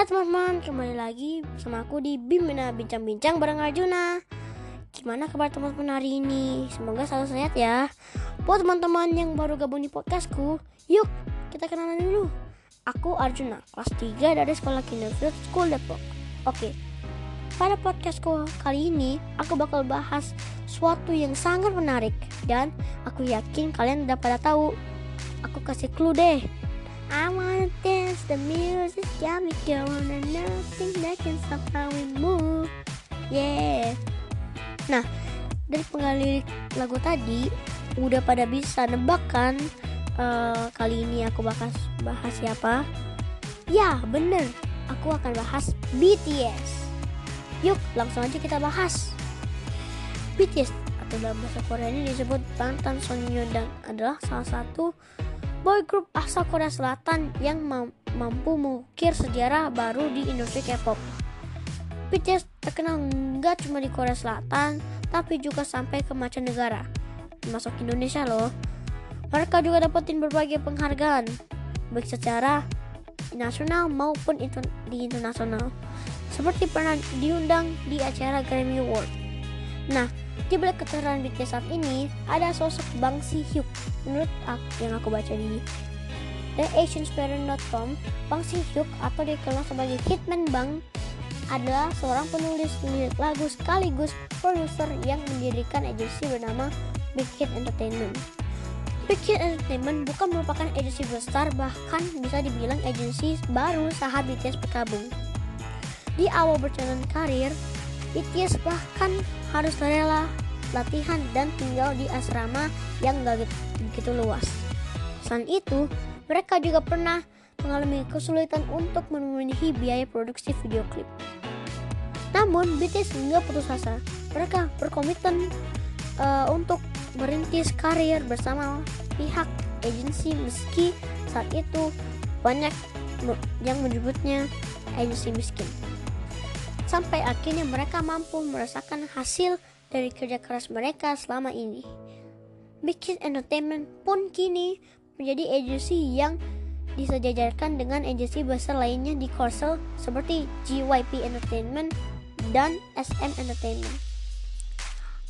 Hai teman-teman, kembali lagi bersama aku di Bimina Bincang-Bincang bareng Arjuna. Gimana kabar teman-teman hari ini? Semoga selalu sehat ya. Buat teman-teman yang baru gabung di podcastku Yuk, kita kenalan dulu. Aku Arjuna, kelas 3 dari Sekolah Kinderfield School Depok. Oke, pada podcastku kali ini Aku bakal bahas suatu yang sangat menarik. Dan aku yakin kalian udah pada tahu. Aku kasih clue deh I wanna dance, the music got me going and nothing that can stop how we move. Yeah. Nah, dari penggali lagu tadi udah pada bisa nebak kan? Uh, kali ini aku bahas bahas siapa? Ya, bener. Aku akan bahas BTS. Yuk, langsung aja kita bahas. BTS atau dalam bahasa Korea ini disebut Bangtan Sonyeondan adalah salah satu boy group asal Korea Selatan yang mampu mengukir sejarah baru di industri K-pop. BTS terkenal nggak cuma di Korea Selatan, tapi juga sampai ke mancanegara, termasuk Indonesia loh. Mereka juga dapetin berbagai penghargaan, baik secara nasional maupun di internasional, seperti pernah diundang di acara Grammy Award. Nah, di balik keterangan BTS saat ini, ada sosok Bang Si Hyuk. Menurut aku, yang aku baca di TheAsianSparrow.com, Bang Si Hyuk atau dikenal sebagai Hitman Bang adalah seorang penulis lirik lagu sekaligus produser yang mendirikan agensi bernama Big Hit Entertainment. Big Hit Entertainment bukan merupakan agensi besar, bahkan bisa dibilang agensi baru saat BTS bergabung. Di awal berjalan karir, BTS bahkan harus rela latihan dan tinggal di asrama yang gak begitu luas. Selain itu, mereka juga pernah mengalami kesulitan untuk memenuhi biaya produksi video klip. Namun, BTS nggak putus asa. Mereka berkomitmen uh, untuk merintis karir bersama pihak agensi meski saat itu banyak yang menyebutnya agensi miskin. Sampai akhirnya mereka mampu merasakan hasil dari kerja keras mereka selama ini. Big Hit Entertainment pun kini menjadi agensi yang disejajarkan dengan agensi besar lainnya di Korsel seperti GYP Entertainment dan SM Entertainment.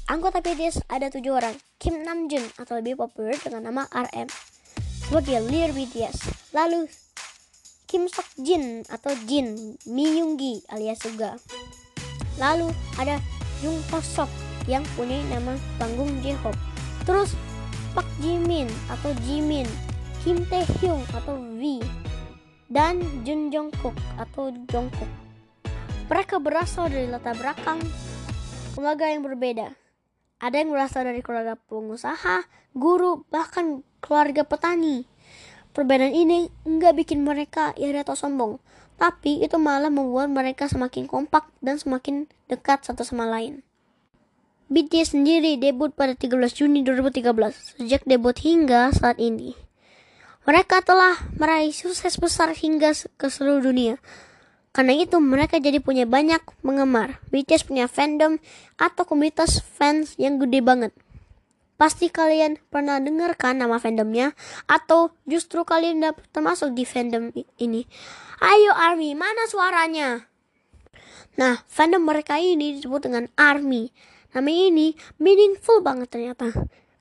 Anggota BTS ada tujuh orang, Kim Namjoon atau lebih populer dengan nama RM sebagai leader BTS. Lalu Kim Sok Jin atau Jin, Mi Yoongi alias Suga. Lalu ada Jung Ho Sok yang punya nama panggung J-Hope. Terus Park Jimin atau Jimin, Kim Tae Hyung atau V, dan Jun Jungkook atau Jungkook. Mereka berasal dari latar belakang keluarga yang berbeda. Ada yang berasal dari keluarga pengusaha, guru, bahkan keluarga petani. Perbedaan ini nggak bikin mereka iri atau sombong, tapi itu malah membuat mereka semakin kompak dan semakin dekat satu sama lain. BTS sendiri debut pada 13 Juni 2013. Sejak debut hingga saat ini, mereka telah meraih sukses besar hingga ke seluruh dunia. Karena itu mereka jadi punya banyak penggemar. BTS punya fandom atau komunitas fans yang gede banget. Pasti kalian pernah dengar kan nama fandomnya atau justru kalian udah termasuk di fandom ini. Ayo ARMY, mana suaranya? Nah, fandom mereka ini disebut dengan ARMY Nama ini meaningful banget ternyata.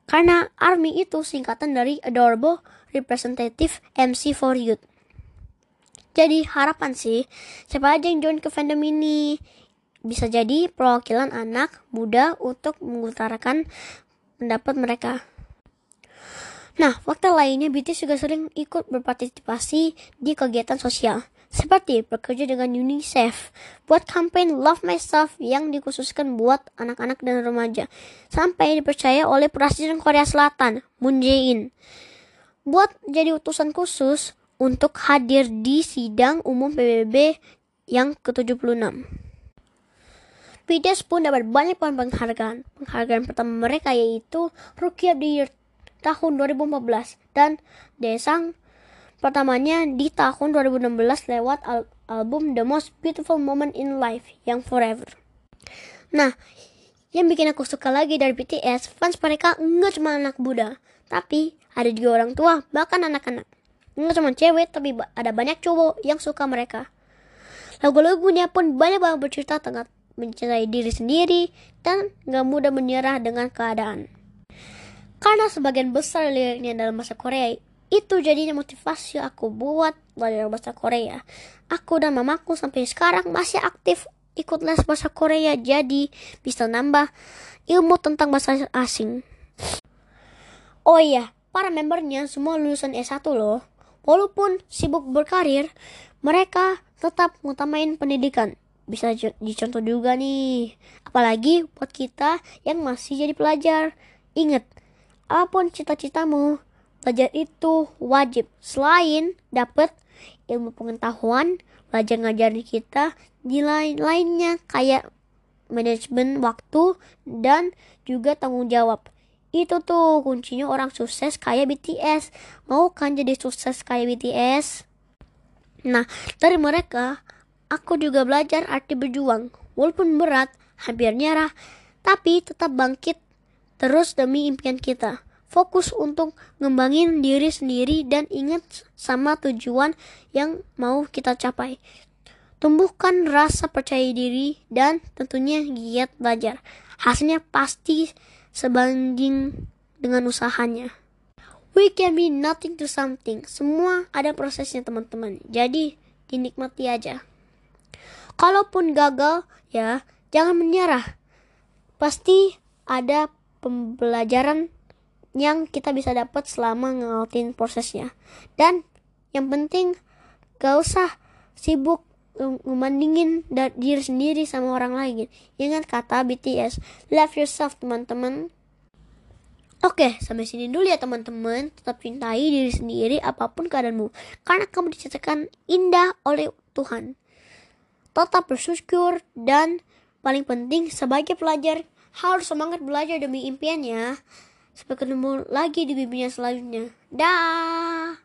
Karena ARMY itu singkatan dari Adorable Representative MC for Youth. Jadi harapan sih, siapa aja yang join ke fandom ini bisa jadi perwakilan anak muda untuk mengutarakan pendapat mereka. Nah, fakta lainnya BTS juga sering ikut berpartisipasi di kegiatan sosial seperti bekerja dengan UNICEF buat kampanye Love Myself yang dikhususkan buat anak-anak dan remaja sampai dipercaya oleh Presiden Korea Selatan Moon Jae-in buat jadi utusan khusus untuk hadir di sidang umum PBB yang ke-76. BTS pun dapat banyak penghargaan. Penghargaan pertama mereka yaitu Rookie the Year tahun 2014 dan Desang pertamanya di tahun 2016 lewat al album The Most Beautiful Moment in Life yang Forever. Nah, yang bikin aku suka lagi dari BTS, fans mereka nggak cuma anak muda, tapi ada juga orang tua, bahkan anak-anak. Nggak cuma cewek, tapi ada banyak cowok yang suka mereka. Lagu-lagunya pun banyak banget bercerita tentang mencintai diri sendiri dan gak mudah menyerah dengan keadaan. Karena sebagian besar liriknya dalam bahasa Korea, itu jadinya motivasi aku buat belajar bahasa Korea. Aku dan mamaku sampai sekarang masih aktif ikut les bahasa Korea jadi bisa nambah ilmu tentang bahasa asing. Oh iya, para membernya semua lulusan S1 loh. Walaupun sibuk berkarir, mereka tetap ngutamain pendidikan. Bisa dicontoh juga nih. Apalagi buat kita yang masih jadi pelajar. Ingat, apa pun cita-citamu, belajar itu wajib. Selain dapat ilmu pengetahuan, belajar ngajarin kita di lain-lainnya kayak manajemen waktu dan juga tanggung jawab. Itu tuh kuncinya orang sukses kayak BTS. Mau kan jadi sukses kayak BTS? Nah, dari mereka, aku juga belajar arti berjuang. Walaupun berat, hampir nyerah, tapi tetap bangkit terus demi impian kita. Fokus untuk ngembangin diri sendiri dan ingat sama tujuan yang mau kita capai. Tumbuhkan rasa percaya diri dan tentunya giat belajar. Hasilnya pasti sebanding dengan usahanya. We can be nothing to something. Semua ada prosesnya teman-teman. Jadi dinikmati aja. Kalaupun gagal, ya jangan menyerah. Pasti ada pembelajaran yang kita bisa dapat selama ngelatin prosesnya. Dan yang penting gak usah sibuk membandingin diri sendiri sama orang lain. Ingat kata BTS, love yourself teman-teman. Oke, sampai sini dulu ya teman-teman. Tetap cintai diri sendiri apa pun keadaanmu. Karena kamu diciptakan indah oleh Tuhan. Tetap bersyukur dan paling penting sebagai pelajar harus semangat belajar demi impiannya. Sampai ketemu lagi di bimbingan selanjutnya. Dah.